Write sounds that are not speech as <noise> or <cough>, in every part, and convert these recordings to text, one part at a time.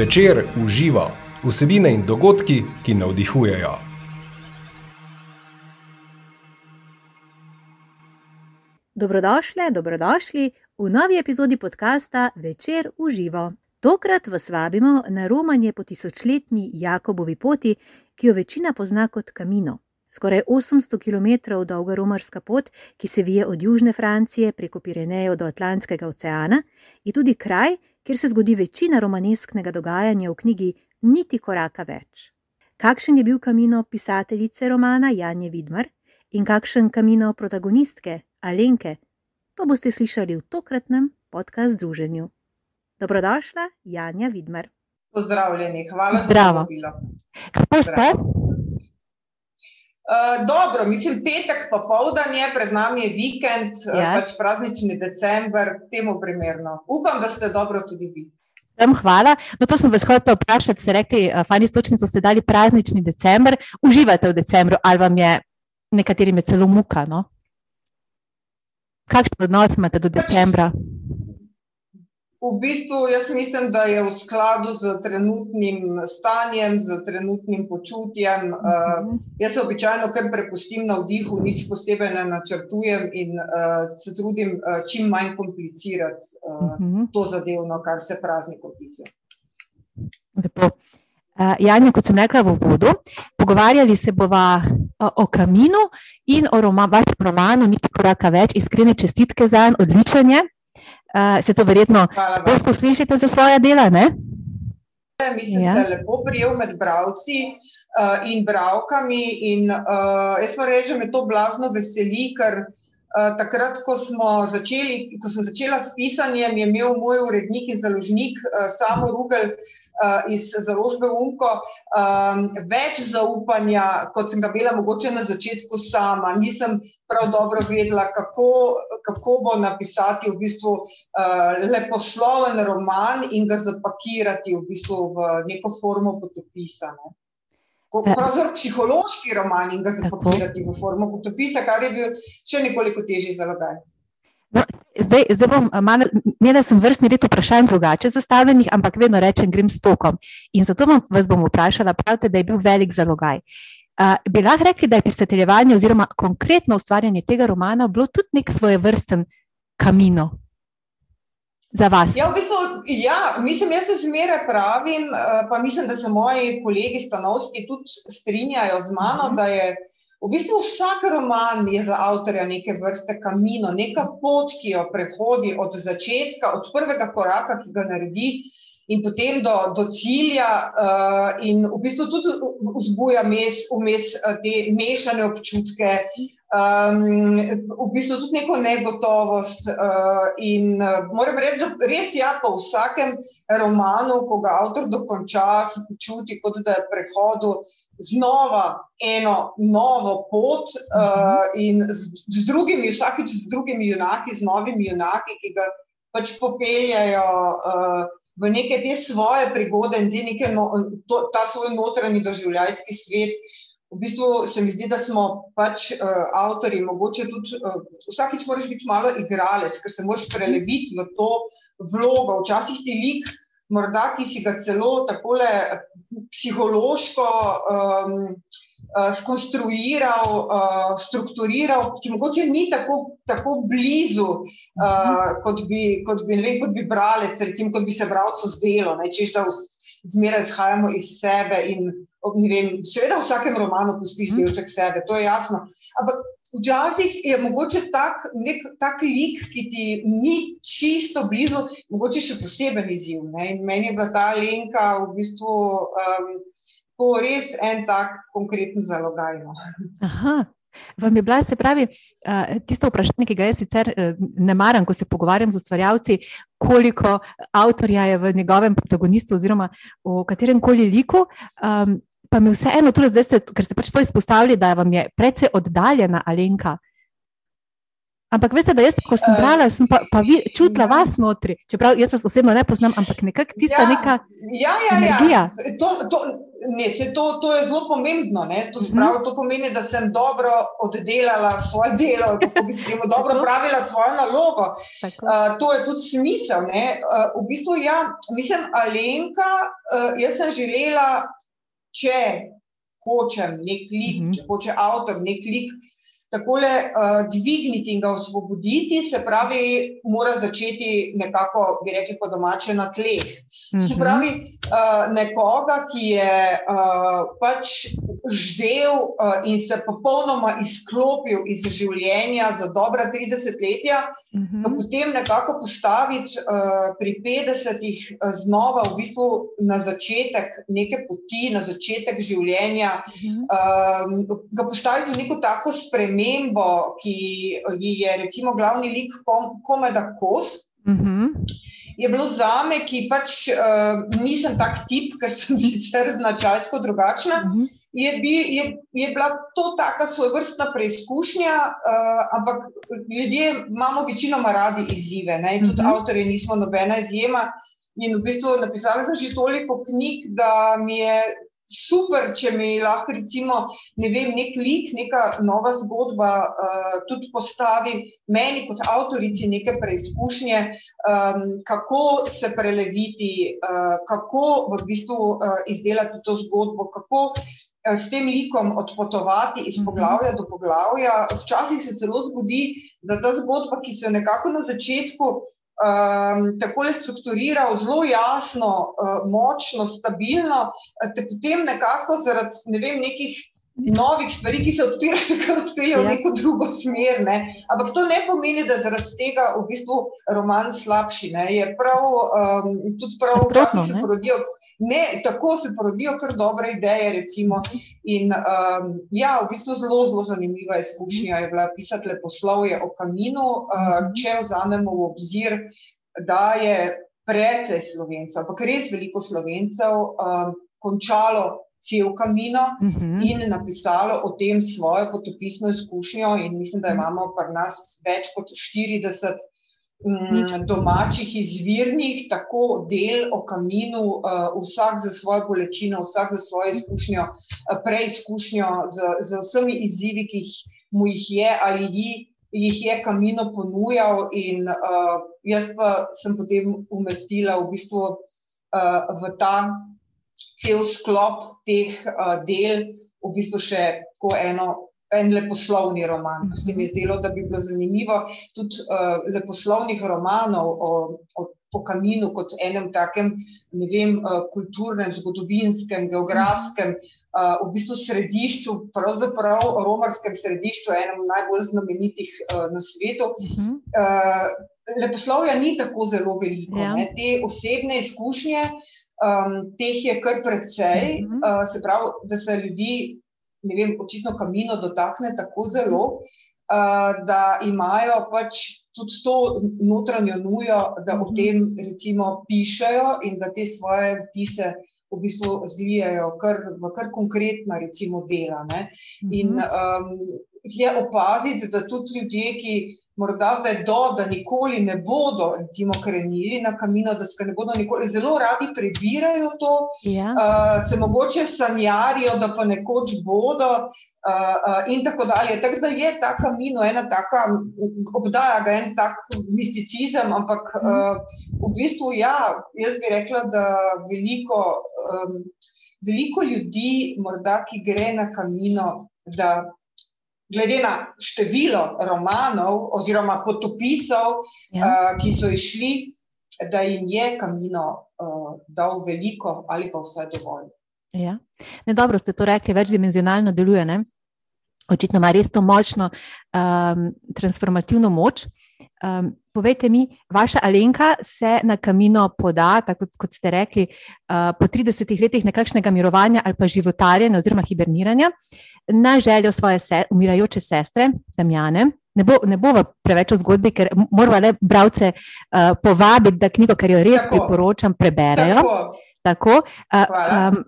Večer uživa vsebine in dogodki, ki navdihujejo. Dobrodošli, dobrodošli v novi epizodi podcasta Večer uživa. Tokrat vas vabimo na romanje po tisočletni Jakobovi poti, ki jo večina pozna kot Kamino. Skoraj 800 km dolga romarska pot, ki se vije od južne Francije preko Pirenejev do Atlantskega oceana, je tudi kraj, kjer se zgodi večina romanesknega dogajanja v knjigi Niti koraka več. Kakšen je bil kamino pisateljice romana Janje Vidmar in kakšen kamino protagonistke Alenke, to boste slišali v tokratnem podkastu Združenju. Dobrodošla, Janja Vidmar. Pozdravljeni, hvala Zdravo. za povabilo. Kako ste? Uh, dobro, mislim, petek popoldan je, pred nami je vikend, Ja. ja. pač praznični december, temu primerno. Upam, da ste dobro tudi vi. Vsem hvala. No, to sem vas hotel vprašati. Ste rekli, uh, fajn istočnico ste dali praznični december. Uživate v decembru ali vam je nekaterim je celo muka? No? Kakšen odnos imate do decembra? V bistvu jaz mislim, da je v skladu z trenutnim stanjem, z trenutnim počutjem. Uh, jaz se običajno kar prepustim na vdihu, nič posebej ne načrtujem in uh, se trudim uh, čim manj komplicirati uh, to zadevno, kar se praznikov tiče. Lepo. Uh, Janja, kot sem rekla v uvodu, pogovarjali se bova o, o kaminu in o roma, vašem romanu Niti koraka več, iskrene čestitke za en, odličen je. Uh, se to verjetno pogosto slišite za svoje dela, ne? Mislim, Ja. da se lepo prijel med bravci uh, in bravkami. In, uh, jaz moram reči, da me to blazno veseli, ker uh, takrat, ko, začeli, ko sem začela s pisanjem, je imel moj urednik in založnik uh, Samo Rugel uh, iz založbe Unko um, več zaupanja, kot sem ga imela mogoče na začetku sama. Nisem prav dobro vedela, kako, kako bo napisati v bistvu uh, leposloven roman in ga zapakirati v, bistvu v neko formo potopisa. Ne. Ja. Pravzaprav psihološki roman in ga zapakirati v formo potopisa, kar je bil še nekoliko težji zalogaj. No, zdaj, zdaj bom malo, imela sem vrstni red vprašanj drugače zastavljenih, ampak vedno rečem, grem s tokom. In zato vam, vas bom vprašala, pravite, da je bil velik zalogaj. Uh, bi lahko rekli, da je pisateljevanje oziroma konkretno ustvarjanje tega romana bilo tudi nek svoje vrsten kamino za vas? Ja, v bistvu, ja, mislim, jaz se zmeraj pravim, eh, pa mislim, da se moji kolegi stanovski tudi strinjajo z mano, Mhm. da je v bistvu vsak roman je za avtorja neke vrste kamino, neka pot, ki jo prehodi od začetka, od prvega koraka, ki ga naredi. In potem do, do cilja, uh, in v bistvu tudi vzbuja mes, vmes eh, te mešane občutke, um, v bistvu tudi neko negotovost. Uh, in uh, moram reči, da res ja, po vsakem romanu, ko ga avtor dokonča, se počuti, kot da je prehodil znova eno novo pot uh, in z, z drugimi, vsakič z drugimi junaki, z novimi junaki, ki ga pač popeljajo. Uh, v neke te svoje prigode in te neke no, to, ta svoj notranji doživljajski svet. V bistvu se mi zdi, da smo pač uh, avtori, mogoče tudi uh, vsakič moraš biti malo igralec, ker se moraš preleviti v to vlogo. Včasih ti lik, morda ki si ga celo takole psihološko um, uh, skonstruiral, uh, strukturiral, ki mogoče ni tako, tako blizu, uh, kot, bi, kot, bi, vem, kot bi bralec, recimo, kot bi se bralcu zdelo, ne, češ, da zmeraj izhajamo iz sebe in vem, seveda v vsakem romanu pustiš Mhm. delček sebe, to je jasno. Ampak včasih je mogoče tak, nek, tak lik, ki ti ni čisto blizu, mogoče še poseben izziv. Ne? In meni je bila ta Lenka v bistvu um, to res en tak konkreten zalogaj. No. Aha. Vam je bila, se pravi, tisto vprašanje, ki ga jaz sicer uh, ne maram, ko se pogovarjam z ustvarjalci, koliko avtorja je v njegovem protagonistu oziroma v katerem koli liku. Um, pa mi vseeno, tudi zdaj, ste, ker ste pač to izpostavili, da vam je precej oddaljena Alenka. Ampak veste, da jaz, ko sem Eh, brala, sem pa, pa vi, čutila ja. vas notri. Čeprav jaz vas osebno ne poznam, ampak nekako tista Ja. neka Ja, ja, energija. ja. To, to, ne, to, to je zelo pomembno. To, Mhm. spravi, to pomeni, da sem dobro oddelala svoje delo, kako bi se temu <laughs> dobro pravila svojo nalogo. Uh, to je tudi smisel. ne. Uh, v bistvu, ja, mislim, Alenka, uh, jaz sem želela, če hočem nek lik, Mhm. mm -hmm. če hoče avtor nek lik. Tako le uh, dvigniti in ga osvoboditi, se pravi, mora začeti nekako, bi rekli, po domače na tleh. Se Mhm. pravi, uh, nekoga, ki je uh, pač ždel uh, in se popolnoma izklopil iz življenja za dobra 30 letja, Mhm. pa potem nekako postaviti uh, pri 50-ih uh, znova v bistvu na začetek neke poti, na začetek življenja, Mhm. um, ga postaviti v neko tako spremembo, ki ji je recimo glavni lik kom, komeda kos. Mhm. Je bilo za me, ki pač uh, nisem tak tip, ker sem <laughs> sicer značajsko drugačna, Mhm. Je, bi, je, je bila to taka svojevrstna preizkušnja, uh, ampak ljudje imamo večinoma radi izzive, ne? in tudi Mhm. avtorji nismo nobena izjema. In v bistvu napisala sem že toliko knjig, da mi je super, če mi lahko recimo, ne vem, nek lik, neka nova zgodba uh, tudi postavi meni kot avtorici neke preizkušnje, um, kako se preleviti, uh, kako v bistvu uh, izdelati to zgodbo, kako s tem likom odpotovati iz Mhm. poglavja do poglavja. Včasih se celo zgodi, da ta zgodba, ki se jo nekako na začetku um, tako strukturira, zelo jasno, uh, močno, stabilno, eh, te potem nekako zaradi ne vem, nekih novih stvari, ki se odpirajo, <laughs> še kar odpeljejo v Ja. neko drugo smer. Ne? Ampak to ne pomeni, da je zaradi tega v bistvu roman slabši. Ne? Je prav, um, tudi prav, včasih se porodijo. Ne, tako se porodijo kar dobre ideje. Recimo. In um, ja, v bistvu zelo, zelo zanimiva izkušnja je bila pisati leposlovje o kaminu, uh, Mhm. če vzamemo v obzir, da je precej slovencev, ampak res veliko slovencev um, končalo cel kamino Mhm. in napisalo o tem svojo potopisno izkušnjo. In mislim, da imamo pri nas več kot 40 mm, domačih izvirnih, tako del o kaminu, uh, vsak za svojo bolečino, vsak za svojo izkušnjo, uh, preizkušnjo z, z vsemi izzivi, ki jih, mu jih je ali ji, jih je kamino ponujal. In uh, jaz pa sem potem umestila v bistvu uh, v ta cel sklop teh uh, del, v bistvu še tako eno. En leposlovni roman. Se mi je zdelo, da bi bilo zanimivo tudi uh, leposlovnih romanov o, o, o kaminu, kot enem takem, ne vem, uh, kulturnem, zgodovinskem, geografskem, uh, v bistvu središču, pravzaprav romarskem središču, enem najbolj znamenitih uh, na svetu. Mhm. Uh, leposlovja ni tako zelo veliko. Ja. Ja. Te osebne izkušnje, um, teh je kar precej, Mhm. uh, se pravi, da se ljudi, ne vem, očitno kamino dotakne tako zelo, uh, da imajo pač tudi to notranjo nujo, da o Mhm. tem recimo pišejo in da te svoje vtise v bistvu zlijejo kar, v kar konkretna recimo dela. Ne? In um, je opaziti, da tudi ljudje, ki morda vedo, da nikoli ne bodo recimo, krenili na kamino, da se ne bodo nikoli, zelo radi prebirajo to, Ja. uh, se mogoče sanjarijo, da pa nekoč bodo. Uh, uh, in tako dalje. Tako da je ta kamino ena taka, obdaja ga en tak misticizem, ampak uh, v bistvu ja, jaz bi rekla, da veliko, um, veliko ljudi, morda, ki gre na kamino, da glede na število romanov oziroma potopisov, Ja. uh, ki so išli, da jim je kamino uh, dal veliko ali pa vsaj dovolj. Ja. Ne, dobro ste to rekli, večdimenzionalno deluje. Ne? Očitno ima res to močno um, transformativno moč. Um, povejte mi, vaša Alenka se na kamino poda, tako kot ste rekli, uh, po 30 letih nekakšnega mirovanja ali pa životarjenja oziroma hiberniranja na željo svoje se, umirajoče sestre, Damjane. Ne bo, ne bo preveč o zgodbi, ker moramo le bralce uh, povabiti, da knjigo, kar jo res Tako. priporočam, preberejo. Tako, Tako, uh, Hvala. um,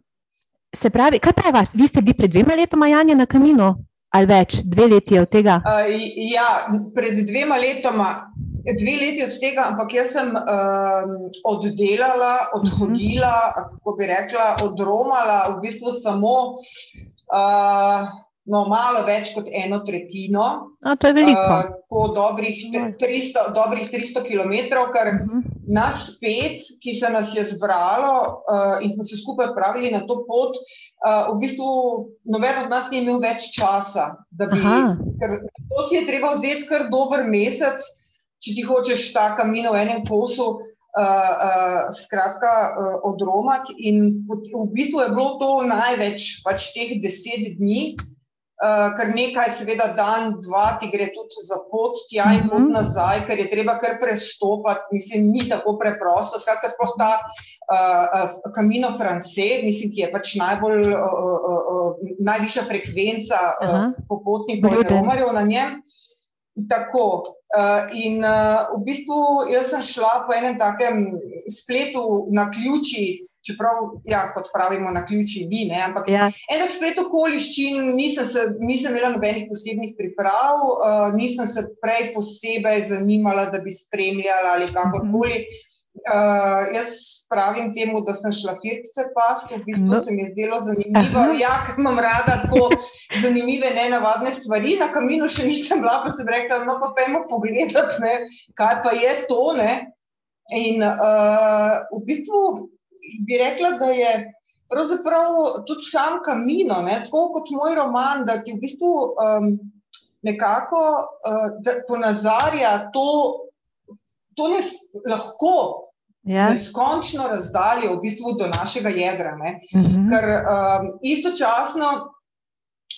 se pravi, kaj pa je vas? Vi ste bili pred dvema letoma Janja na kaminu ali več, dve leti od tega? uh, ja, pred dvema letoma dve leti od tega, ampak jaz sem um, oddelala, odhodila, kako bi rekla, odromala v bistvu samo. Uh, No, malo več kot eno tretjino. A, to je veliko. Uh, dobrih, 300, dobrih 300 km, kar uh. -huh. nas pet, ki se nas je zbralo uh, in smo se skupaj odpravili na to pot, uh, v bistvu noben od nas ni imel več časa. Bi, ker, to si je treba vzeti kar dober mesec, če ti hočeš ta kamin v enem kosu. Uh, uh, skratka, uh, odromati, in v bistvu je bilo to največ, pač teh deset dni, uh, kar nekaj, seveda, dan, dva, ti gre tudi za pot tja in pot mhm. nazaj, ker je treba kar prestopati. Mislim, ni tako preprosto. Skratka, sploh ta uh, Camino France, mislim, ki je pač najbolj, uh, uh, uh, najvišja frekvenca uh, popotnikov in romarjev na njem. Tako. Uh, in uh, v bistvu jaz sem šla po enem takem spletu na ključi, čeprav, ja, kot pravimo, na ključi ni. Ne, ampak ja. eno splet okoliščin, nisem, se, nisem imela nobenih posebnih priprav, uh, nisem se prej posebej zanimala, da bi spremljala ali kakorkoli. Uh, jaz pravim temu, da sem šla firkice pasti, v bistvu no. se mi je zdelo zanimivo. Aha. Ja, ker imam rada tako zanimive, nenavadne stvari. Na kaminu še nisem bila, pa sem rekla, no pa pojmo pogledati, ne, kaj pa je to. Ne. In uh, v bistvu bi rekla, da je pravzaprav tudi sam kamino, ne, tako kot moj roman, da ti v bistvu um, nekako uh, ponazarja to, to ne lahko. Ja. Neskončno razdaljo v bistvu do našega jedra. Uh mhm. -huh. Ker um, istočasno,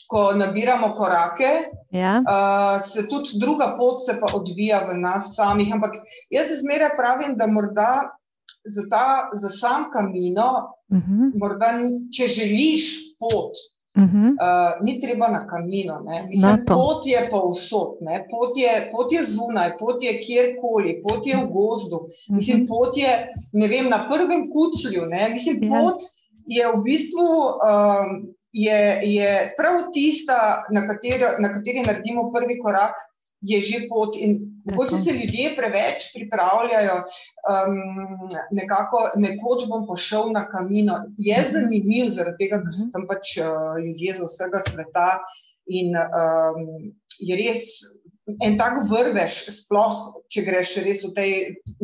ko nabiramo korake, ja. uh, se tudi druga pot se pa odvija v nas samih. Ampak jaz zmeraj pravim, da morda za, ta, za sam kamino, uh mhm. -huh. morda, če želiš pot, uh -huh. uh, ni treba na kamino. Mislim, pot je pa vsot, pot je, pot je zunaj, pot je kjerkoli, pot je v gozdu, uh -huh. Mislim, mhm. pot je vem, na prvem kučlju. Mislim, ja. pot je v bistvu. Um, Je, je prav tista, na kateri, na kateri naredimo prvi korak, je že pot. In mogoče se ljudje preveč pripravljajo, um, nekako, nekoč bom pošel na kamino. Je mhm. zanimiv, zaradi tega, ker so tam pač uh, ljudje z vsega sveta in um, je res. En tak vrveš, sploh če greš res v tej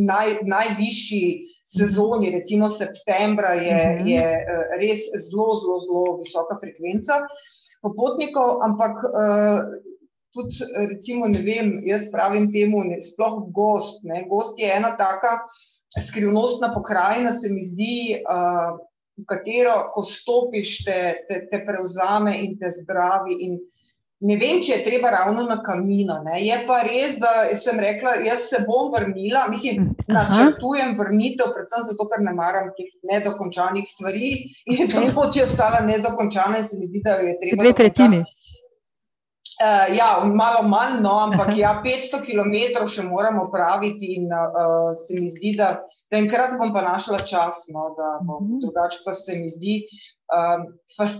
naj, najvišji sezoni, recimo septembra, je, mhm. je uh, res zelo, zelo, zelo visoka frekvenca popotnikov, ampak uh, tudi, recimo, ne vem, jaz pravim temu, ne, sploh gost. Ne, gost je ena taka skrivnostna pokrajina, se mi zdi, uh, v katero, ko stopiš, te, te, te prevzame in te zdravi. In ne vem, če je treba ravno na kamino. Ne. Je pa res, da sem rekla, jaz se bom vrnila, mislim, načrtujem vrnitev, predvsem zato, ker ne maram teh nedokončanih stvari in okay. to pot je ostala nedokončana in se mi zdi, da jo je treba. Dve tretjini. Uh, ja, malo manj, no, ampak ja, 500 km še moramo praviti, in uh, se mi zdi, da, da enkrat bom pa našla čas, no, da bom mm -hmm. drugače. Pa se mi zdi, um,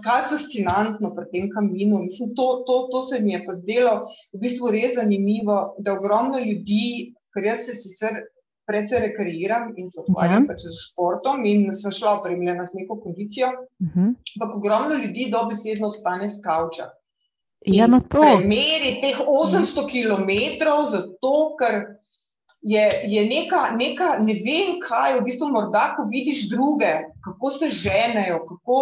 kaj fascinantno pri tem kaminu. Mislim, to, to, to se mi je pa zdelo v bistvu res zanimivo, da ogromno ljudi, ker jaz se sicer. Predvsej rekreiram in se ukvarjam uh -huh. z športom, in sem šla opremljena z neko kondicijo. Uh -huh. Ampak ogromno ljudi dobesedno stane z kavča. Ja, na to. Premeri teh 800 km, zato ker je, je neka, neka, ne vem kaj, v bistvu morda, ko vidiš druge, kako se ženejo, kako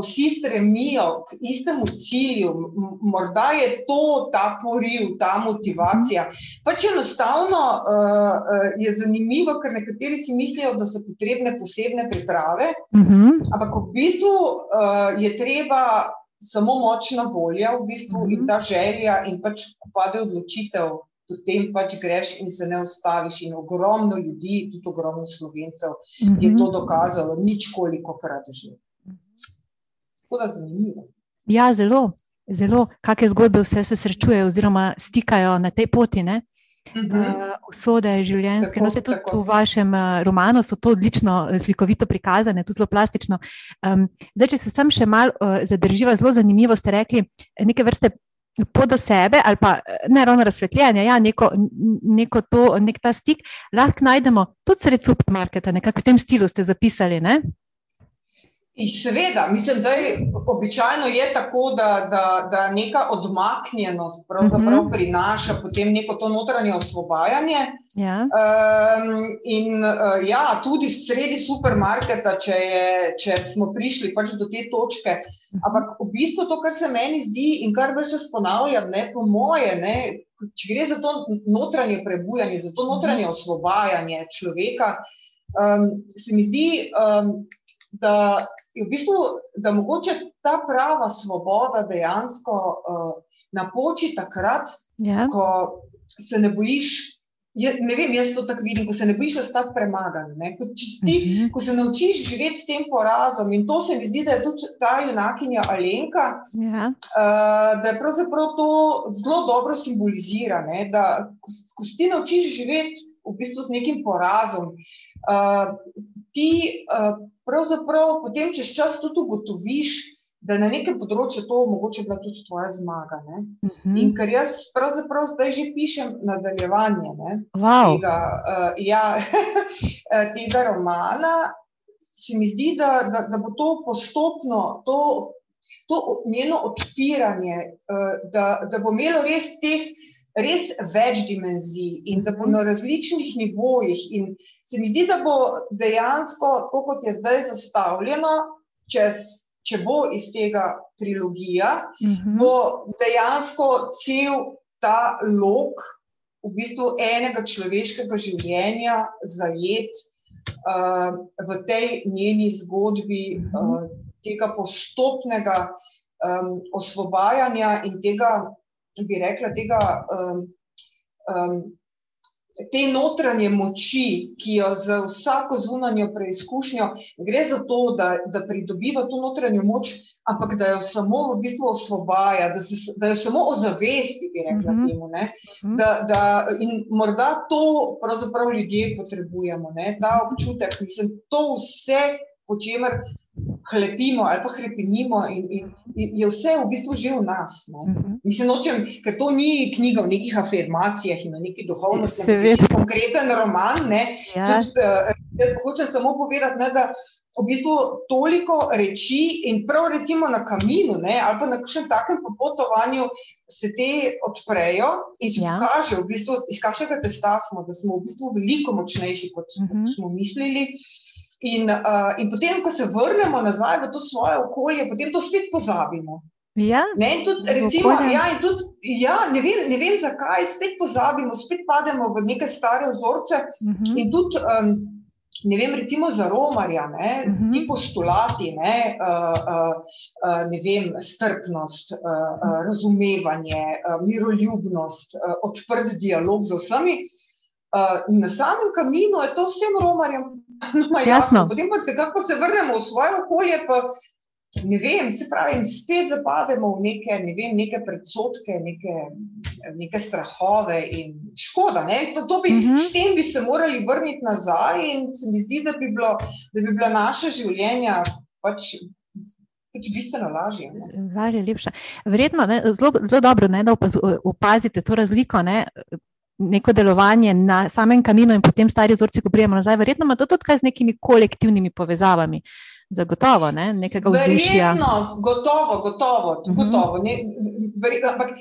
vsi stremijo k istemu cilju, morda je to ta poriv, ta motivacija. Pač enostavno uh, je zanimivo, ker nekateri si mislijo, da so potrebne posebne priprave, uh mhm. -huh. ampak v bistvu uh, je treba samo močna volja v bistvu mm -hmm. in mhm. ta želja, in pač ko pade odločitev, potem pač greš in se ne ustaviš. In ogromno ljudi, tudi ogromno slovencev, mm -hmm. je to mhm. dokazalo, nič koliko krat že. Tako da zanimivo. Ja, zelo, zelo, kakšne zgodbe vse se srečujejo, oziroma stikajo na tej poti. Ne? Uh, usode življenjske. Tako, no, tudi tako. v vašem uh, romanu so to odlično, slikovito prikazane, tudi zelo plastično. Um, zdaj, če se sam še malo uh, zadrživa, zelo zanimivo ste rekli, neke vrste pot do sebe, ali pa ne ravno razsvetljanje, ja, neko, neko to, nek ta stik, lahko najdemo tudi sred supermarketa, nekako v tem stilu ste zapisali. Ne? In seveda, mislim, da običajno je tako, da, da, da neka odmaknjenost pravzaprav uh mhm. -huh. prinaša potem neko to notranje osvobajanje. Ja. Um, in uh, ja, tudi sredi supermarketa, če, je, če smo prišli pač do te točke. Mhm. Ampak v bistvu to, kar se meni zdi in kar več čas ponavljam, ne, po moje, ne, če gre za to notranje prebujanje, za to notranje mhm. osvobajanje človeka, um, se mi zdi. Um, da v bistvu, da mogoče ta prava svoboda dejansko uh, napoči takrat, ja. ko se ne bojiš. Je, ne vem, jaz to tako vidim, ko se ne bojiš ostati premagan. Ko, ti, uh mhm. -huh. ko se naučiš živeti s tem porazom, in to se mi zdi, da je tudi ta junakinja Alenka, ja. uh, da je pravzaprav to zelo dobro simbolizira. Ne? Da, ko, ko se ti naučiš živeti v bistvu s nekim porazom, uh, ti uh, pravzaprav potem čez čas tudi ugotoviš, da na nekem področju to mogoče bila tudi tvoja zmaga. Uh mhm. -huh. In ker jaz pravzaprav zdaj že pišem nadaljevanje wow. tega, uh, ja, <laughs> tega romana, se mi zdi, da, da, da bo to postopno, to, to njeno odpiranje, uh, da, da bo imelo res teh res več dimenzij in da bo na različnih nivojih. In se mi zdi, da bo dejansko, tako kot je zdaj zastavljeno, čez, če bo iz tega trilogija, uh mhm. -huh. bo dejansko cel ta lok v bistvu enega človeškega življenja zajet uh, v tej njeni zgodbi. Uh, Tega postopnega um, osvobajanja in tega bi rekla, tega, um, um, te notranje moči, ki jo za vsako zunanjo preizkušnjo gre za to, da, da pridobiva to notranjo moč, ampak da jo samo v bistvu osvobaja, da, se, da jo samo ozavesti, bi rekla Mhm. temu. Ne? Mhm. Da, da, in morda to pravzaprav ljudje potrebujemo, ne? ta občutek, mislim, to vse, po čemer hlepimo ali pa hrepenimo, in, in, in je vse v bistvu že v nas. Ne? Mhm. Mislim, nočem, ker to ni knjiga o nekih afirmacijah in o neki duhovnosti, ampak je konkreten roman. Ne? Ja. Tudi, uh, hočem samo povedati, ne, da v bistvu toliko reči in prav recimo na kaminu ne, ali pa na kakšnem takem popotovanju se te odprejo in se Ja. pokaže, v bistvu, iz kakšnega testa smo, da smo v bistvu veliko močnejši, kot, uh. -huh. smo mislili. In, uh, in potem, ko se vrnemo nazaj v to svoje okolje, potem to spet pozabimo. Ja. Ne, in tudi, recimo, okolje. ja, in tudi, ja, ne, vem, ne vem, zakaj spet pozabimo, spet pademo v neke stare vzorce. Mhm. In tudi, um, ne vem, recimo za romarja, ne, Mhm. ti postulati, ne, uh, uh, uh, ne vem, strpnost, uh, uh, razumevanje, uh, miroljubnost, uh, odprt dialog z vsemi. Uh, na samem kaminu je to vsem romarjem <laughs> no, jasno. Jasno. Potem pa, kako se vrnemo v svoje okolje, pa ne vem, se pravi, in spet zapademo v neke, ne vem, neke predsotke, neke, neke strahove in škoda. Ne? To, to bi, uh Mhm. -huh. S tem bi se morali vrniti nazaj in se mi zdi, da bi, bilo, da bi bila naša življenja pač, pač bistveno lažje. Ne? Lažje, lepša. Verjetno ne, zelo, zelo dobro, ne, da opaz, opazite to razliko. Ne, Neko delovanje na samem kaminu, in potem stari vzorci, ko prijemo nazaj, verjetno ima to tudi kaj z nekimi kolektivnimi povezavami, zagotovo, ne? nekega vzdušja. Verjetno, gotovo, gotovo. Mhm. gotovo ne, verjetno, ampak,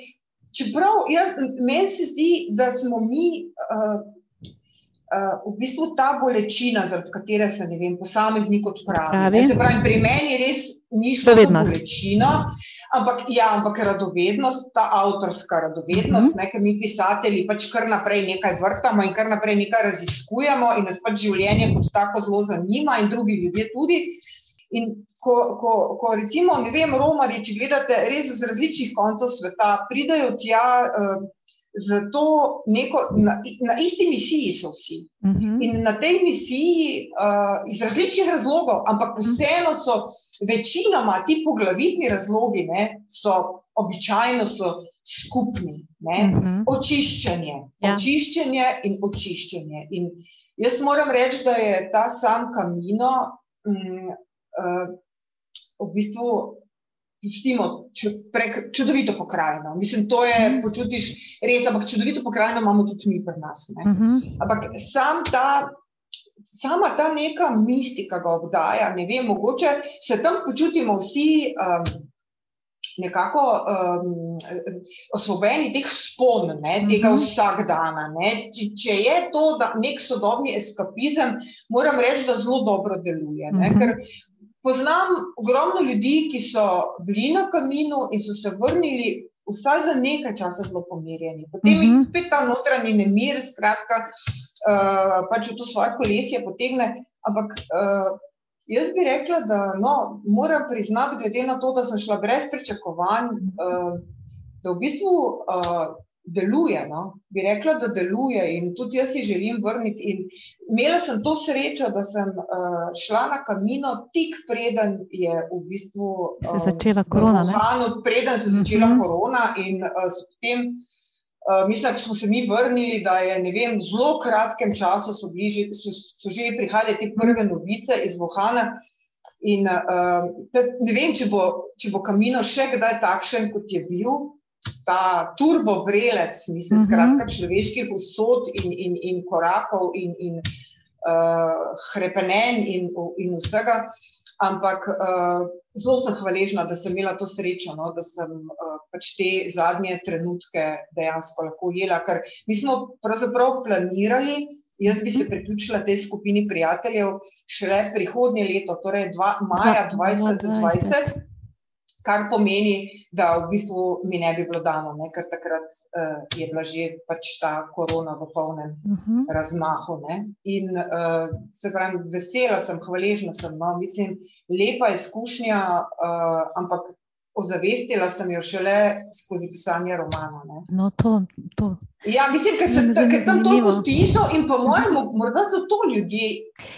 čeprav jaz, meni se zdi, da smo mi uh, uh, v bistvu ta bolečina, zaradi katere se ne vem, posameznik odpravi. Ne, Se pravi, pri meni res ni šlo za bolečino. Ampak, ja, ampak radovednost, ta avtorska radovednost, uh -huh. mi pisatelji pač kar naprej nekaj vrtamo in kar naprej nekaj raziskujemo, in nas pač življenje kot tako zelo zanima, in drugi ljudje tudi. In ko, ko, ko recimo, ne vem, romarji, če gledate res z različnih koncev sveta, pridejo tja uh, z to neko, na, na isti misiji so vsi. Uh -huh. In na tej misiji uh, iz različnih razlogov, ampak vseeno so večinoma ti poglavitni razlogi, ne, so običajno so skupni. Ne. Uh -huh. Očiščenje, Ja. očiščenje in očiščenje. In jaz moram reči, da je ta sam kamino um, uh, v bistvu pustimo prek čudovito pokrajino. Mislim, to je, mhm. počutiš res, ampak čudovito pokrajino imamo tudi mi pri nas. Uh mhm. -huh. Ampak sam ta, sama ta neka mistika ga obdaja, ne vem, mogoče se tam počutimo vsi. Um, Nekako um, osvobojeni teh spon, ne, tega mhm. -huh. vsakdana. Če, če je to nek sodobni eskapizem, moram reči, da zelo dobro deluje. Uh -huh. Ker Poznam ogromno ljudi, ki so bili na kaminu in so se vrnili vsaj za nekaj časa zelo pomirjeni. Potem -huh. jih mhm. spet ta notranji nemir, skratka, uh, pač v to svoje kolesje potegne. Ampak uh, jaz bi rekla, da no, moram priznati, glede na to, da sem šla brez pričakovanj, uh, da v bistvu. Uh, deluje. No? Bi rekla, da deluje in tudi jaz si želim vrniti. In imela sem to srečo, da sem uh, šla na kamino tik preden je v bistvu uh, se začela korona. Vohanu, preden se je začela uh mhm. -huh. korona in uh, s tem. Uh, mislim, da smo se mi vrnili, da je vem, v zelo kratkem času so, bliži, so, so že prihajale te prve novice iz Vohana. In, uh, ne vem, če bo, če bo kamino še kdaj takšen, kot je bil, ta turbo vrelec, mislim, uh mhm. -huh. skratka, človeških usod in, in, in korakov in, in uh, hrepenenj in, in vsega. Ampak uh, zelo sem hvaležna, da sem imela to srečo, no, da sem uh, pač te zadnje trenutke dejansko lahko jela. Ker mi smo pravzaprav planirali, jaz bi se priključila tej skupini prijateljev šele prihodnje leto, torej dva, maja 2020 kar pomeni, da v bistvu mi ne bi bilo dano, ne? ker takrat uh, je bila že pač ta korona v polnem uh mhm. -huh. razmahu. Ne? In uh, se pravi, vesela sem, hvaležna sem. No? Mislim, lepa izkušnja, uh, ampak ozavestila sem jo šele skozi pisanje romana. Ne? No, to. to. Ja, mislim, ker sem tam toliko tiso in po mojem, morda zato ljudje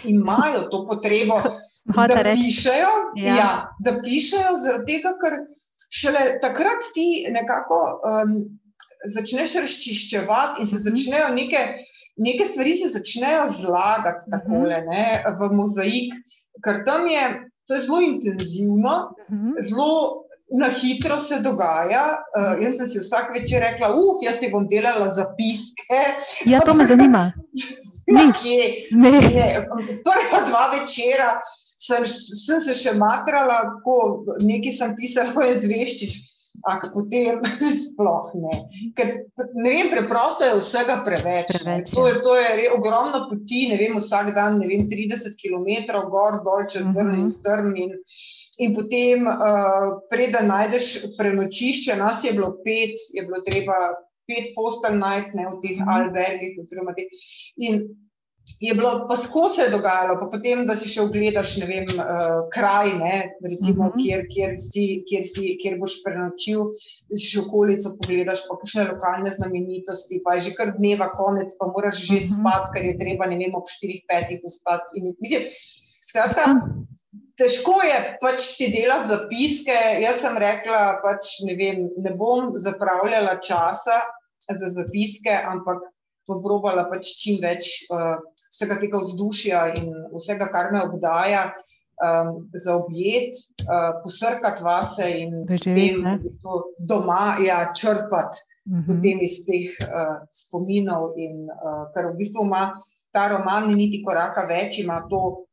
imajo to potrebo. Da pišejo, ja. Ja, da pišejo, tega, ker šele takrat ti nekako um, začneš razčiščevati in se mhm. začnejo neke, neke stvari se začnejo zlagati tako mhm. v mozaik, ker tam je to je zelo intenzivno, mhm. zelo. Na hitro se dogaja. Uh, jaz sem si vsak večer rekla, uf, jaz si bom delala zapiske. Ja, to me zanima. <laughs> Nekje, ne. Ne, prva dva večera sem, sem se še matrala, ko nekaj sem pisala, ko je zveščič. Ampak potem sploh ne. Ker, ne vem, preprosto je vsega preveč. preveč to, je, to je ogromno poti, ne vem, vsak dan vem, 30 km gor, dol, čez uh -huh. drn in strm. In, in potem, uh, preden najdeš prenočišče, nas je bilo pet, je bilo treba pet postelj najti v teh uh -huh. albergih. In je bilo, pa skozi se je dogajalo, pa potem, da si še ogledaš, ne vem, uh, kraj, ne, recimo, uh mhm. -huh. kjer, kjer, si, kjer, si, kjer boš prenočil, da si še okolico pogledaš, pa kakšne lokalne znamenitosti, pa je že kar dneva konec, pa moraš že uh mhm. -huh. spati, ker je treba, ne vem, ob 4-5 vstati. Skratka, težko je pač si delati zapiske. Jaz sem rekla, pač ne vem, ne bom zapravljala časa za zapiske, ampak bom probala pač čim več. Uh, vsega tega vzdušja in vsega, kar me obdaja, um, za objet, uh, posrkati vase in potem v bistvu doma ja, črpati uh. -huh. iz teh uh, spominov. In, uh, ker v bistvu ima ta roman ni niti koraka več, ima to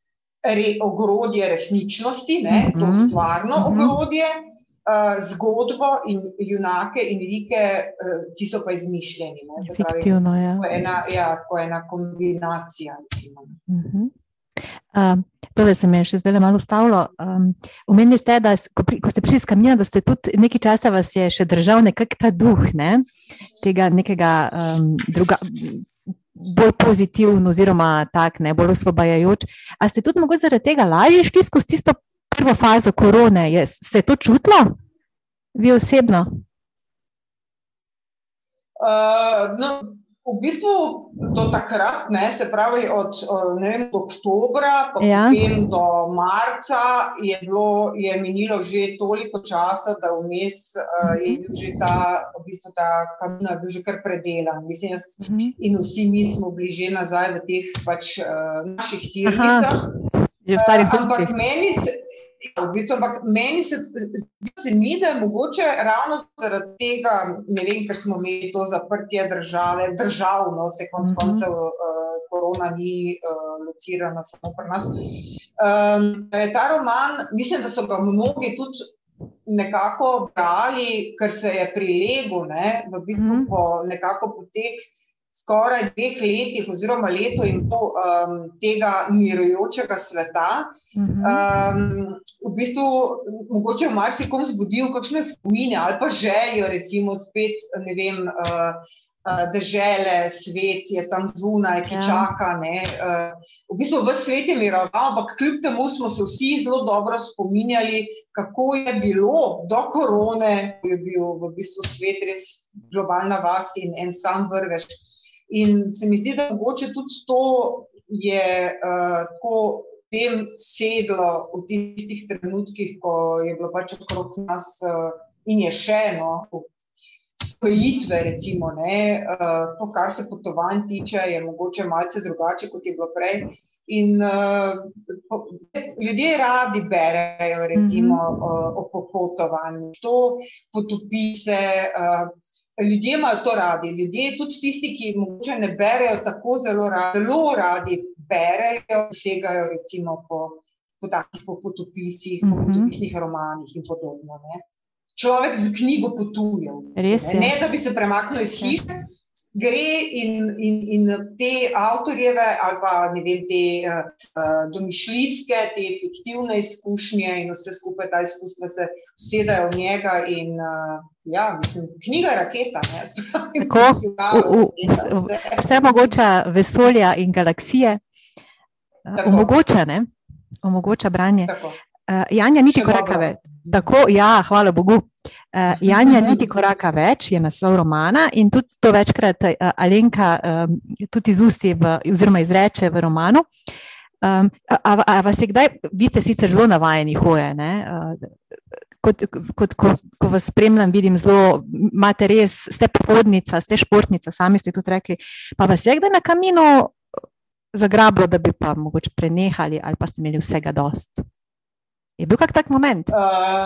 re, ogrodje resničnosti, ne, uh -huh. to mhm. stvarno uh mhm. -huh. ogrodje. Zgodbo in junake in like, uh, ki so pa izmišljeni. Fiktivno je. Ja. Ena, ja, ena kombinacija. Uh -huh. uh, tole se mi je še zdaj malo ustavilo. Um, Umenili ste, da ko, pri, ko ste prišli iz kamina, da ste tudi nekaj časa vas je še držal nekak ta duh ne? tega nekega um, druga. Bolj pozitiven, oziroma tak, ne, bolj osvobajajoč. A ste tudi mogoče zaradi tega lažje šli skozi tisto prvo fazo korone, je, se je to čutilo, vi osebno? Uh, no, v bistvu do takrat, ne, se pravi od vem, oktobra ja. do marca, je, bilo, je minilo že toliko časa, da vmes, uh, je bil že ta, v bistvu ta kamen že kar predelan. Mislim, jaz, mhm. In vsi mi smo bili že nazaj v teh pač, uh, naših tirnicah. Že v starih uh, Ampak meni se. Ja, v bistvu, ampak meni se zdi, mi, da je mogoče ravno zaradi tega, ne vem, ker smo imeli to zaprtje države, državno, se konc mhm. koncev uh, korona ni uh, locirana samo pri nas. Um, ta roman, mislim, da so ga mnogi tudi nekako brali, ker se je prilegel, ne, v bistvu mm. po nekako po teh skoraj dveh letih, oziroma leto in pol um, tega mirujočega sveta, um, v bistvu mogoče marsikom zbudil kakšne spomine ali pa željo, recimo spet, ne vem, uh, uh, države, svet je tam zunaj, ki ja. čaka. Ne, uh, v bistvu v svet je miroval, ampak kljub temu smo se vsi zelo dobro spominjali, kako je bilo do korone, ko je bil v bistvu svet res globalna vas in en sam vrvež. In se mi zdi, da mogoče tudi to je uh, tako tem sedlo v tistih trenutkih, ko je bilo pač okrog nas uh, in je še eno. Spojitve, recimo, ne, uh, to, kar se potovanj tiče, je mogoče malce drugače, kot je bilo prej. In uh, ljudje radi berejo, recimo, mm -hmm. uh, o potovanju, to potopise. Uh, Ljudje imajo to radi, ljudje, tudi tisti, ki morda ne berejo tako zelo radi, zelo radi berejo, segajo recimo po, po takih po potopisih, mm -hmm. po mhm. potopisnih romanih in podobno. Ne. Človek z knjigo potuje, ne, ne da bi se premaknil iz hiše gre in, in, in te avtorjeve ali pa ne vem, te uh, domišljijske, te fiktivne izkušnje in vse skupaj ta izkustva se usedajo v njega in uh, ja, mislim, knjiga raketa. Ne, <laughs> Tako, v, v, vse, vse mogoče vesolja in galaksije omogoča, ne? omogoča branje. Uh, Janja, niti koraka več. Tako, ja, hvala Bogu. Uh, Janja, niti koraka več je naslov romana in tudi to večkrat uh, Alenka um, tudi iz usti, v, oziroma izreče v romanu. Um, a, a, a vas je kdaj, vi ste sicer zelo navajeni hoje, uh, kot, kot, kot, ko vas spremljam, vidim zelo, imate res, ste pohodnica, ste športnica, sami ste tudi rekli. Pa vas je kdaj na kaminu zagrablo, da bi pa mogoče prenehali ali pa ste imeli vsega dost? Je bil kak tak moment? Uh,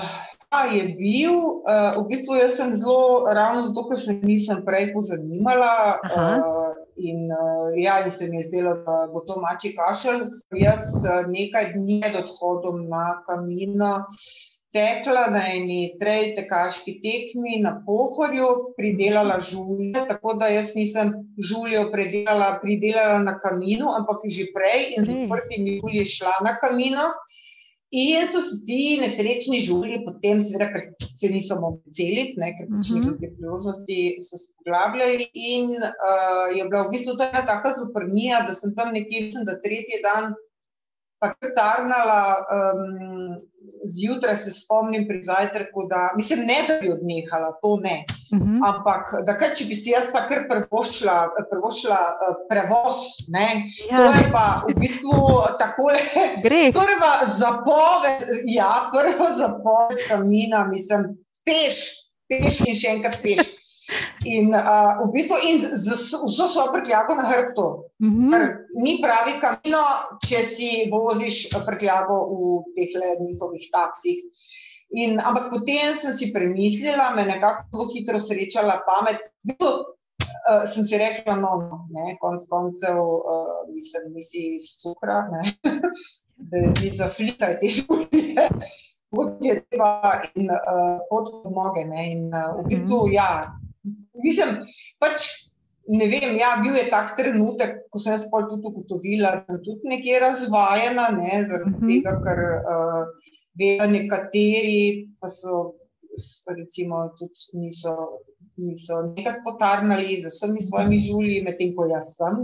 je bil. Uh, v bistvu jaz sem zelo, ravno zato, ker se nisem prej pozanimala. Uh, in uh, ja, in se mi je zdelo, da bo to mači kašelj. Jaz uh, nekaj dni pred odhodom na kamino. Tekla na eni trej tekaški tekmi na pohorju, pridelala žulje, tako da jaz nisem žuljo pridelala, pridelala na kaminu, ampak že prej in z odprtimi žulji šla na kamino. In so ti nesrečni žulji, potem, seveda, ker se niso mogli celiti, ne, ker pač ni bilo mhm. priložnosti, so se poglavljali. In uh, je bila v bistvu to ena taka zoprnija, da sem tam nekje, mislim, da tretji dan pa kar tarnala. Um, zjutraj se spomnim pri zajtrku, da mislim, ne da bi odnehala, to ne. Uh mhm. -huh. Ampak da kaj, če bi si jaz pa kar prvošla, prvošla uh, prevoz, ne, ja. to je pa v bistvu takole. Gre. Torej pa zapoved, ja, prva zapoved kamina, mislim, peš, peš in še enkrat peš. In, uh, v bistvu, in z, z vso svojo prtljago na hrbtu. Mm -hmm. Ni pravi kamino, če si voziš prtljago v teh njihovih taksih. In, ampak potem sem si premislila, me nekako zelo hitro srečala pamet. Bilo, uh, sem si rekla, no, no ne, konc koncev, uh, mislim, nisi iz cukra, ne, <laughs> da ti zaflikaj te življenje. Pot <laughs> je treba in uh, pot pod noge. In uh, v bistvu, -hmm. ja, mislim, pač, ne vem, ja, bil je tak trenutek, ko sem jaz pol tudi ugotovila, da sem tudi nekje razvajena, ne, zaradi uh mhm. -huh. tega, ker uh, vejo nekateri, pa so, recimo, tudi niso. Niso nekako potarnali z vsemi svojimi žulji, medtem ko jaz sem.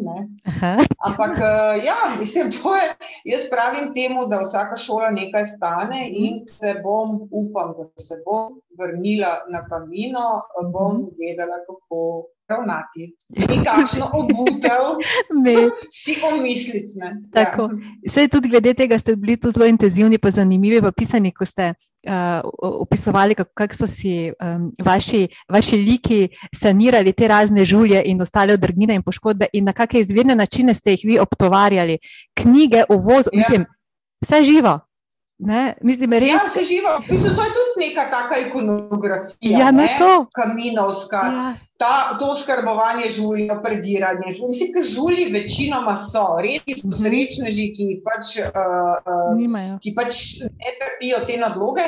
Ampak, uh, ja, mislim, je, jaz pravim temu, da vsaka šola nekaj stane in se bom, upam, da se bom vrnila na kamino, bom mhm. vedela, kako ravnati. In kakšno obutev, <laughs> si omisliti. Tako. Ja. Tudi glede tega ste bili tu zelo intenzivni, pa zanimivi v pisanju, ko ste uh, opisovali, kako kak so si um, vaši, vaši liki sanirali te razne žulje in ostale odrgnine in poškodbe, in na kakšne izvirne načine ste jih vi optovarjali, knjige, uvoz, ja. mislim, vse živo. Ne, mislim, res... Ja, se živo. Mislim, to je tudi neka taka ikonografija. Ja, ne? to. Kaminovska. Ja. Ta, to skrbovanje žulja, prediranje. Mislim, da žulji večinoma so, res so srečneži, ki pač, uh, Nimajo. uh, ki pač ne trpijo te nadloge.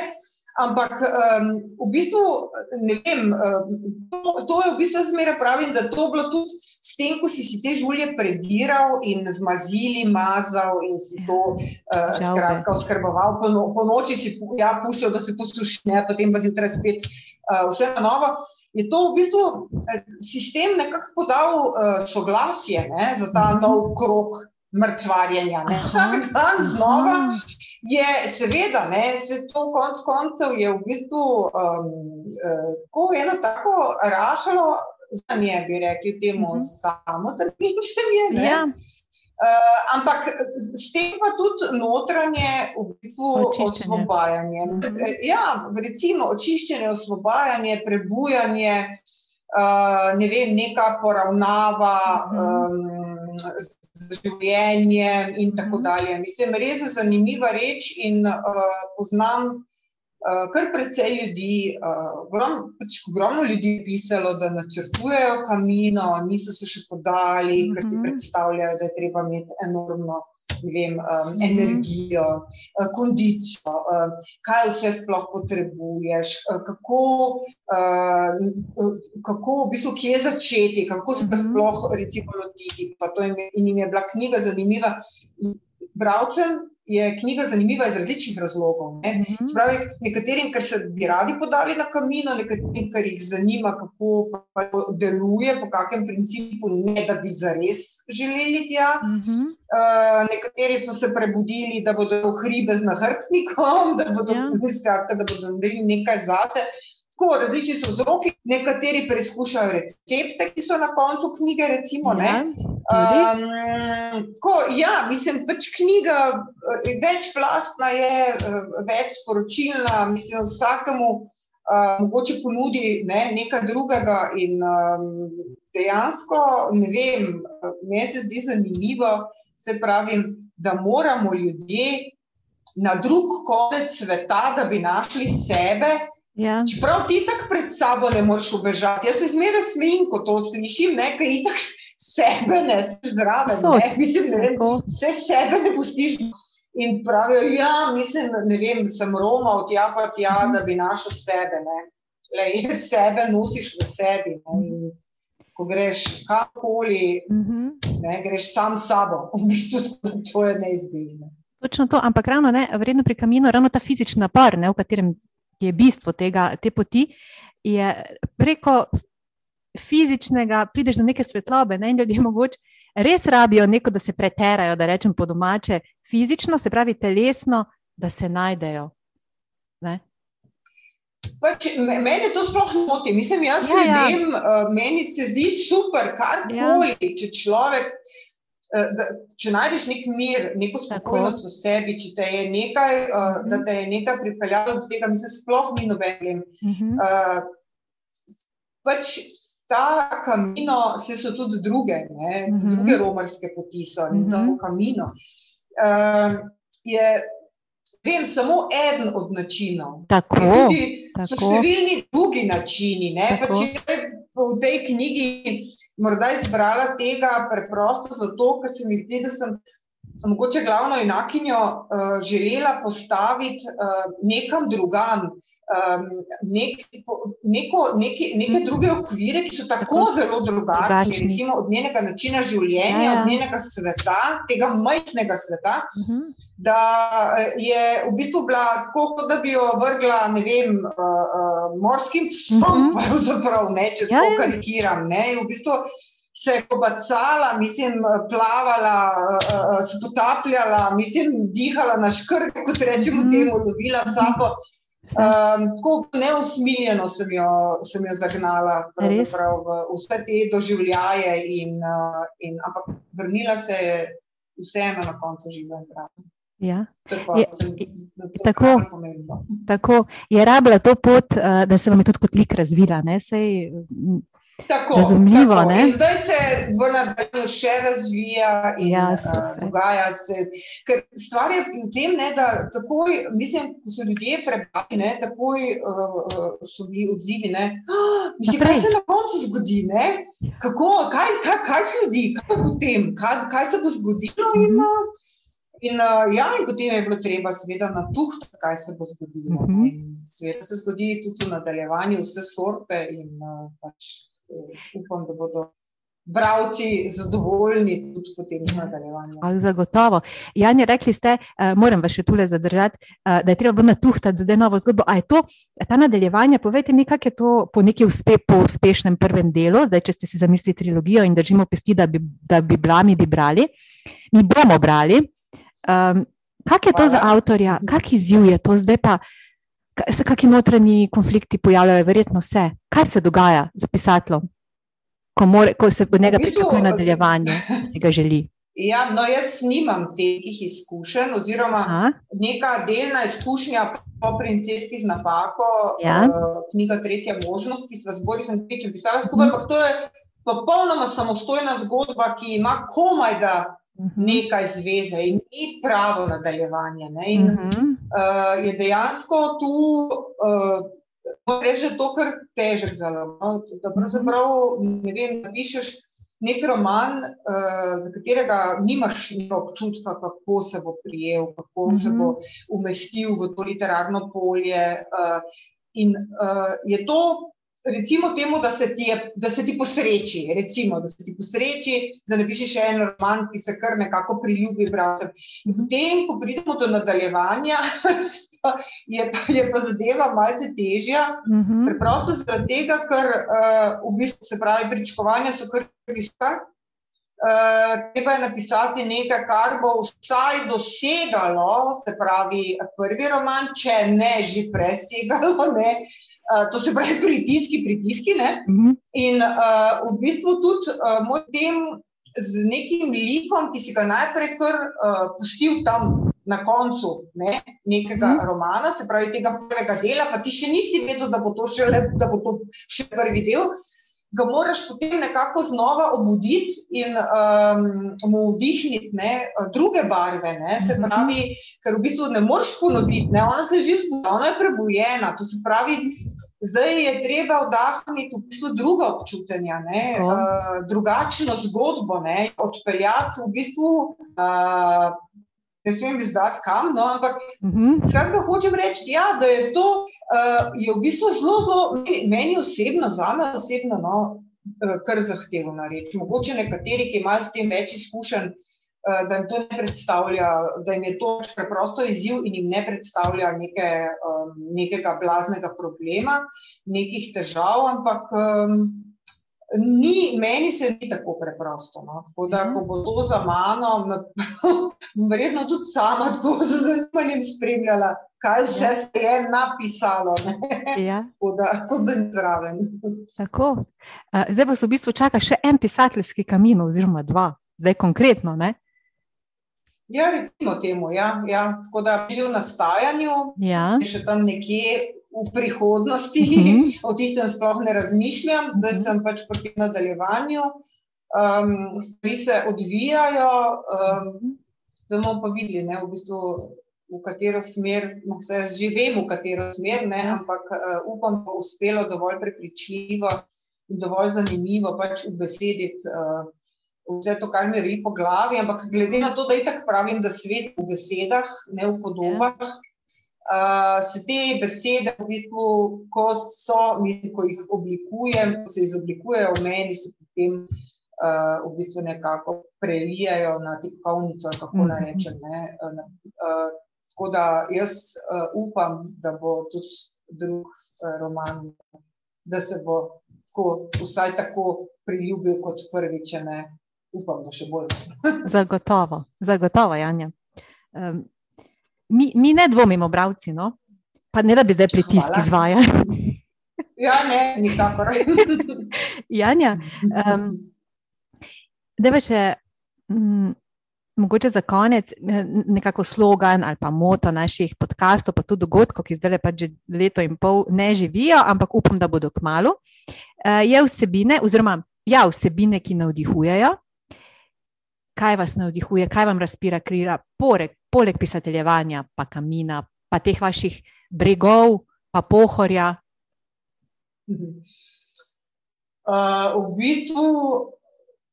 Ampak um, v bistvu, ne vem, um, to, to je v bistvu zmeraj pravim, da to je bilo tudi s tem, ko si, si te žulje prediral in zmazili, mazal in si to uh, skratka oskrboval. Po, no, po noči si ja, puščal, da se posuši, ne, potem pa zjutraj spet uh, vse na novo. Je to v bistvu eh, sistem nekako podal uh, soglasje ne, za ta Mhm. nov krok mrcvarjenja. ne. Vsak dan znova je seveda, ne, se to konc koncev je v bistvu um, uh, eno tako rahlo, za nje bi rekli temu, Mhm. samo trpinčenje. ne. Ja, Uh, ampak s tem pa tudi notranje v bistvu Očiščenje. osvobajanje. Mhm. Ja, recimo očiščenje, osvobajanje, prebujanje, uh, ne vem, neka poravnava Mhm. um, z življenjem in tako Mhm. dalje. Mislim, res je zanimiva reč in uh, poznam Uh, kar precej ljudi, uh, ogrom, pač ogromno ljudi je pisalo, da načrtujejo kamino, niso se še podali, mm -hmm. ker ti Mhm. predstavljajo, da je treba imeti enormno vem, um, energijo, uh, kondicijo, uh, kaj vse sploh potrebuješ, uh, kako, uh, kako v bistvu, kje začeti, kako se ga Mhm. sploh recimo lotiti. Pa to je- In jim je bila knjiga zanimiva. Bralcem je knjiga zanimiva iz različnih razlogov. Ne? Mhm. Spravi, nekaterim, ker se bi radi podali na kamino, nekaterim, ker jih zanima, kako deluje, po kakem principu, ne da bi zares želeli tja. Mhm. Uh, nekateri so se prebudili, da bodo hribe z nahrbtnikom, da bodo, ja. skratka, da bodo naredili nekaj zase. Tako, različni so vzroki, nekateri preizkušajo recepte, ki so na koncu knjige. Recimo. Ja, tudi. Um, ko, ja, mislim, pač knjiga eh, večplastna je, eh, več sporočilna, mislim, vsakemu uh, mogoče ponudi ne, nekaj drugega in um, dejansko, ne vem, meni se zdi zanimivo, se pravim, da moramo ljudje na drug konec sveta, da bi našli sebe, Ja. Čeprav ti tako pred sabo ne moreš ubežati. Jaz se zmeraj smejim, ko to slišim, ne, ker itak sebe ne zraven. Sod. Ne, mislim, ne vem, vse sebe ne pustiš. In pravijo, ja, mislim, ne vem, sem romal tja pa tja, Mhm. da bi našel sebe. Ne. Le, sebe nosiš v sebi. Ne. In ko greš kamkoli, Mhm. ne, greš sam s sabo. V bistvu to je neizbežno. Točno to, ampak ravno ne, vredno pri kaminu, ravno ta fizični napor, ne, v katerem je bistvo tega, te poti, je preko fizičnega prideš do neke svetlobe. Ne, in ljudje mogoče res rabijo neko, da se preterajo, da rečem po domače, fizično, se pravi telesno, da se najdejo. Ne? Pač, me- mene to sploh ne moti. Mislim, jaz Ja, ja. ljudem, uh, meni se zdi super, karkoli, ja. če človek. Eh, Da, če najdeš nek mir, neko spokojnost v sebi, če te je nekaj, uh, Mhm. da te je nekaj pripeljalo do tega, mislim, sploh ni nobenim. Mhm. Uh, pač ta kamino, vse so tudi druge, ne, Mhm. druge romarske poti so in Mhm. to kamino. Uh, je, vem, samo eden od načinov. Tako, In Tudi so tako. številni drugi načini. Ne? Pa Tako. če je v tej knjigi morda izbrala tega preprosto zato, ker se mi zdi, da sem mogoče glavno enakinjo uh, želela postaviti uh, nekam drugam. Um, nek, neko, neki, neke Mhm. druge okvire, ki so tako, zelo drugačni, recimo od njenega načina življenja, Ja, ja. od njenega sveta, tega majhnega sveta, Mhm. Da eh, je v bistvu bila tako, kot da bi jo vrgla, vem, uh, uh, morskim psom, Mhm. pravzaprav, ne, če Ja, to ja. karikiram. Ne, v bistvu se je kobacala, mislim, plavala, uh, uh, se potapljala, mislim, dihala na škrk, kot rečemo Mhm. temu, lovila sapo. Um, tako neusmiljeno sem jo, sem jo zagnala v vse te doživljaje, in, uh, in, ampak vrnila se je vseeno na koncu zdrava. Ja. Je tako. Tako je rabila to pot, eh, da se vam je tudi kot lik razvila. ne, Sej, mm, Tako, Razumljivo, tako. ne? In zdaj se v nadaljevanju še razvija in Ja, ja, super. dogaja se. Ker stvar je v tem, ne, da takoj, mislim, ko so ljudje prebrali, ne, takoj uh, so bili odzivi. Ne, "Ah, mislim, kaj se na koncu zgodi? Ne? Kako, kaj, kaj, kaj sledi, kaj bo potem, kaj, kaj se bo zgodilo? In, uh, in, uh, ja, in potem je bilo treba, seveda, natuhtati, kaj se bo zgodilo. Mhm. In Seveda se zgodi tudi v nadaljevanju vse sorte in uh, pač uh, upam, da bodo bravci zadovoljni tudi potem v nadaljevanju. A, Zagotovo. Janja, rekli ste, uh, moram vas še tule zadržati, uh, da je treba bolj natuhtati zdaj novo zgodbo. A je to ta nadaljevanje? Povejte mi, kako je to po neki uspe, po uspešnem prvem delu, zdaj, če ste si zamislili trilogijo in držimo pesti, da bi, da bi bila, mi bi brali, mi bomo brali. Um, kak je to za Hvala. avtorja, kak izziv je to zdaj pa? Se kakšni notranji konflikti pojavljajo, verjetno vse. Kaj se dogaja z pisateljem, ko, more, ko se od njega pričakuje nadaljevanje, <laughs> ki ga želi? Ja, no, jaz nimam teh izkušenj, oziroma Aha, neka delna izkušnja po princeski z napako, Ja. uh, knjiga Tretja možnost, ki sem zbori sem triče pisala skupaj, ampak to je popolnoma samostojna zgodba, ki ima komaj da mhm. nekaj zveze in ni pravo nadaljevanje. Ne? In Mhm. uh, je dejansko tu, uh, da je to kar težek zalog. No? Da pravzaprav, ne vem, napišeš nek roman, uh, za katerega nimaš občutka, kako se bo prijel, kako mm -hmm. se Mhm. bo umestil v to literarno polje. Uh, in uh, je to. Recimo temu, da se, ti je, da se ti posreči, recimo, da se ti posreči, da napišeš še en roman, ki se kar nekako priljubi bralcem. Potem, ko pridemo do nadaljevanja, <laughs> je, pa, je pa zadeva malce težja. Mhm. Preprosto zaradi tega, ker uh, v bistvu se pravi, pričakovanja so kar visoka. Uh, treba je napisati nekaj, kar bo vsaj dosegalo, se pravi, prvi roman, če ne že presegalo. Ne? Uh, to se pravi, pritiski, pritiski. Ne? Mhm. In uh, v bistvu tudi uh, moj tem z nekim likom, ki si ga najprej kar uh, pustil tam na koncu ne, nekega Mhm. mm. romana, se pravi tega prvega dela, pa ti še nisi vedel, da bo to še, le, da bo to še prvi del. Ga moraš potem nekako znova obuditi in um, mu vdihniti ne, druge barve. Ne, se Mhm. pravi, ker v bistvu ne moreš ponoviti, ne, ona se je že zbudila, ona je prebujena. To se pravi, Zdaj je treba vdahniti v bistvu druga občutja, ne, uh, drugačno zgodbo, ne, odpeljati v bistvu, uh, ne smem izdati kam, no, ampak Mhm. skratka hočem reči, ja, da je to uh, je v bistvu zelo, zelo, meni- osebno, zame osebno, no, uh, kar zahtevna reč. Mogoče nekateri, ki imajo s tem več izkušenj, uh, da jim to ne predstavlja, da jim je to preprosto izziv in jim ne predstavlja neke, um, nekega blaznega problema, nekih težav, ampak um, ni, meni se ni tako preprosto. No. Tako da, Mhm. ko bo to za mano, <laughs> verjetno tudi sama tako <laughs> z zanimanjem spremljala, kaj vse se je napisalo, ne. Ja, <laughs> Tako da, tako da ni zraven. tako. Zdaj vas v bistvu čaka še en pisateljski kamin, oziroma dva, zdaj konkretno. Ne? Ja, recimo temu, ja, ja. Tako da že v nastajanju, Ja. še tam nekje v prihodnosti, Mhm. o tistem sploh ne razmišljam, zdaj Mhm. sem pač proti nadaljevanju. Um, stvari se odvijajo, um, zdaj bomo pa videli, ne, v bistvu, v katero smer, no, saj že vem, v katero smer, ne, Ja. ampak uh, upam, da bo uspelo dovolj prepričljivo in dovolj zanimivo pač ubesediti uh, vse to, kar mi ri po glavi. Ampak glede na to, da itak pravim, da svet v besedah, ne v podobah. Uh, se te besede, v bistvu, ko so, mislim, ko jih oblikujem, ko se izoblikujejo v meni, se potem uh, v bistvu nekako prelijajo na tipkovnico, kako naj Mhm. rečem. Ne? Uh, uh, tako da jaz uh, upam, da bo tudi drug uh, roman, da se bo tako, vsaj tako priljubil kot prvi, če ne. Upam, da še bolj. <laughs> Zagotovo, zagotovo, Janja. Um, mi, mi ne dvomimo, bravci, no? pa ne da bi zdaj pritisk Hvala. izvajali. <laughs> Ja, ne, nikakor. <laughs> Janja, um, da pa še, mm, mogoče za konec eh, nekako slogan ali pa moto naših podkastov, pa tudi dogodkov, ki zdaj pač že leto in pol ne živijo, ampak upam, da bodo k malu. Eh, je vsebine, oziroma ja, vsebine, ki navdihujejo. Kaj vas navdihuje, kaj vam razpira krila, poleg, poleg pisateljevanja, pa kamina, pa teh vaših bregov, pa pohorja? Uh, v bistvu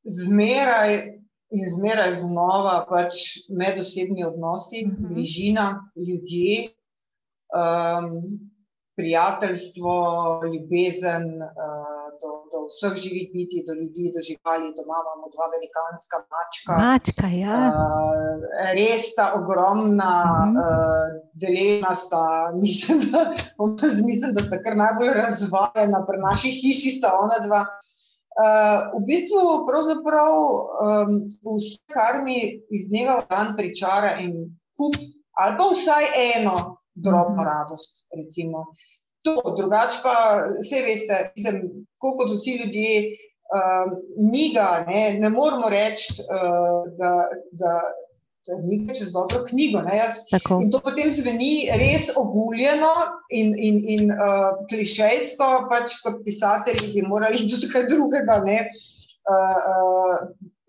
zmeraj in zmeraj znova pač medosebni odnosi, uh mhm. -huh. bližina, ljudje, um, prijateljstvo, ljubezen uh, do, do vseh živih biti, do ljudi, do živali. Doma imamo dva velikanska mačka. Mačka, ja. Uh, res ta ogromna, uh -huh. uh, deležna sta, <laughs> mislim da, mislim, da sta kar najbolj razvajena pri naši hiši, sta ona dva. Uh, v bistvu, pravzaprav um, vse, kar mi iz dneva v dan pričara, in kup, ali pa vsaj eno drobno mm -hmm. radost. Recimo. To, drugače pa vse veste, mislim, kot vsi ljudje, uh, mi ga ne, ne moramo reči, uh, da, da nekaj čez dobro knjigo. In to potem zveni res oguljeno in, in, in uh, klišejsko, pač kot pisatelji bi morali tudi kaj drugega, uh, uh,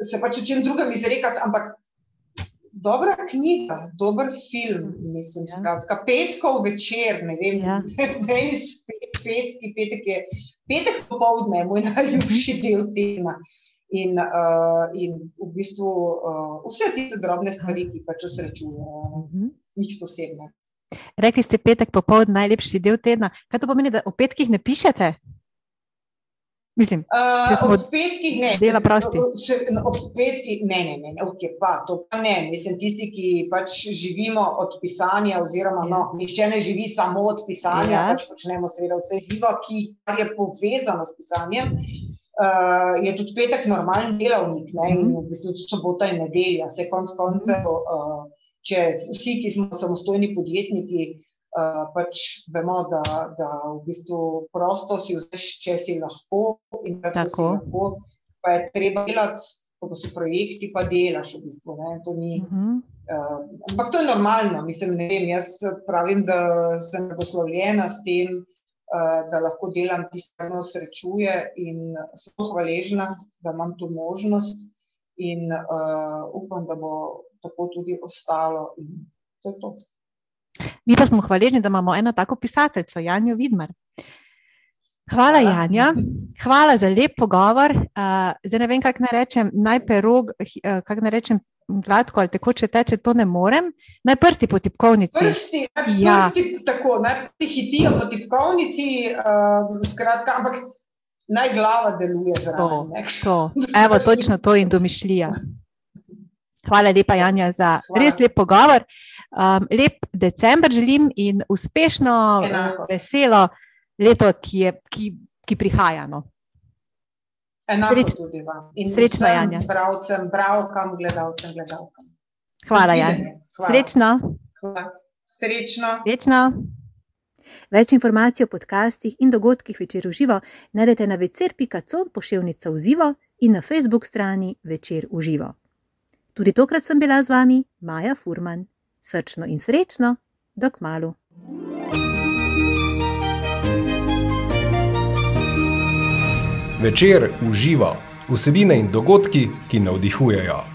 se pač o čem drugem izrekati. Ampak dobra knjiga, dober film, mislim, ja. skratka, petkov večer, ne vem, ja. <laughs> ne vem, petki, petek je. Petek popoldne je moj najljubši del tedna. In, uh, in v bistvu uh, vse te drobne stvari, ki pač osrečujejo, uh, uh -huh. nič posebnega. Rekli ste, petek popoldne, najlepši del tedna. Kaj to pomeni, da o petkih ne pišete? Mislim, če smo od petkih, ne. Dela prosti. Ob petkih, ne, ne, ne, ne, okay, pa, to pa ne. Mislim, tisti, ki pač živimo od pisanja, oziroma, ja. no, nišče ne živi samo od pisanja, ja. pač počnemo seveda vse živo, ki je povezano s pisanjem uh, je tudi petek normalen delavnik, ne, in v bistvu tudi sobota in nedelja. Vse konc koncev, uh, če vsi, ki smo samostojni podjetniki, uh, pač vemo, da, da v bistvu prosto si vzeš, če si lahko in da si lahko, pa je treba delati. Ko so projekti, pa delaš v bistvu. To ni, uh -huh. uh, ampak to je normalno. Mislim, vem, jaz pravim, da sem blagoslovljena s tem, Eh, da lahko delam tisto, kar me srečuje, in sem hvaležna, da imam to možnost, in uh, upam, da bo tako tudi ostalo. To to. Mi pa smo hvaležni, da imamo eno tako pisateljico, Janjo Vidmar. Hvala, Hvala, Janja. Hvala za lep pogovor. Uh, zdaj ne vem, kako naj rečem, najprej rog, uh, kako naj rečem, gladko ali tekoče teče, to ne morem. Naj prsti po tipkovnici. Prsti, ja. prsti tako, naj prsti hitijo po tipkovnici, uh, skratka, ampak naj glava deluje zraven. To, to. Evo, točno to in domišljija. Hvala lepa, Janja, za Hvala. res lep pogovor. Um, lep decembr želim in uspešno, Enako. veselo leto, ki, je, ki, ki prihaja. No. Enako Sreč, tudi vam. In srečno, Janja. Bravcem, bravkam, gledalcem, gledalkam. Hvala, Janja. Srečno. Hvala. Srečno. Srečno. Več informacij o podcastih in dogodkih večer v živo najdete na večer.com pošiljka v živo in na Facebook strani večer v živo. Tudi tokrat sem bila z vami, Maja Furman. Srčno in srečno, dok malu. Večer uživa vsebine in dogodki, ki navdihujejo.